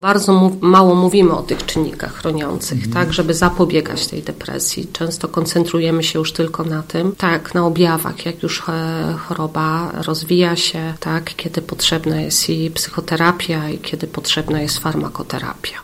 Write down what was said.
Bardzo mało mówimy o tych czynnikach chroniących, mhm. tak, żeby zapobiegać tej depresji. Często koncentrujemy się już tylko na tym, tak, na objawach, jak już e, choroba rozwija się, tak, kiedy potrzebna jest i psychoterapia i kiedy potrzebna jest farmakoterapia.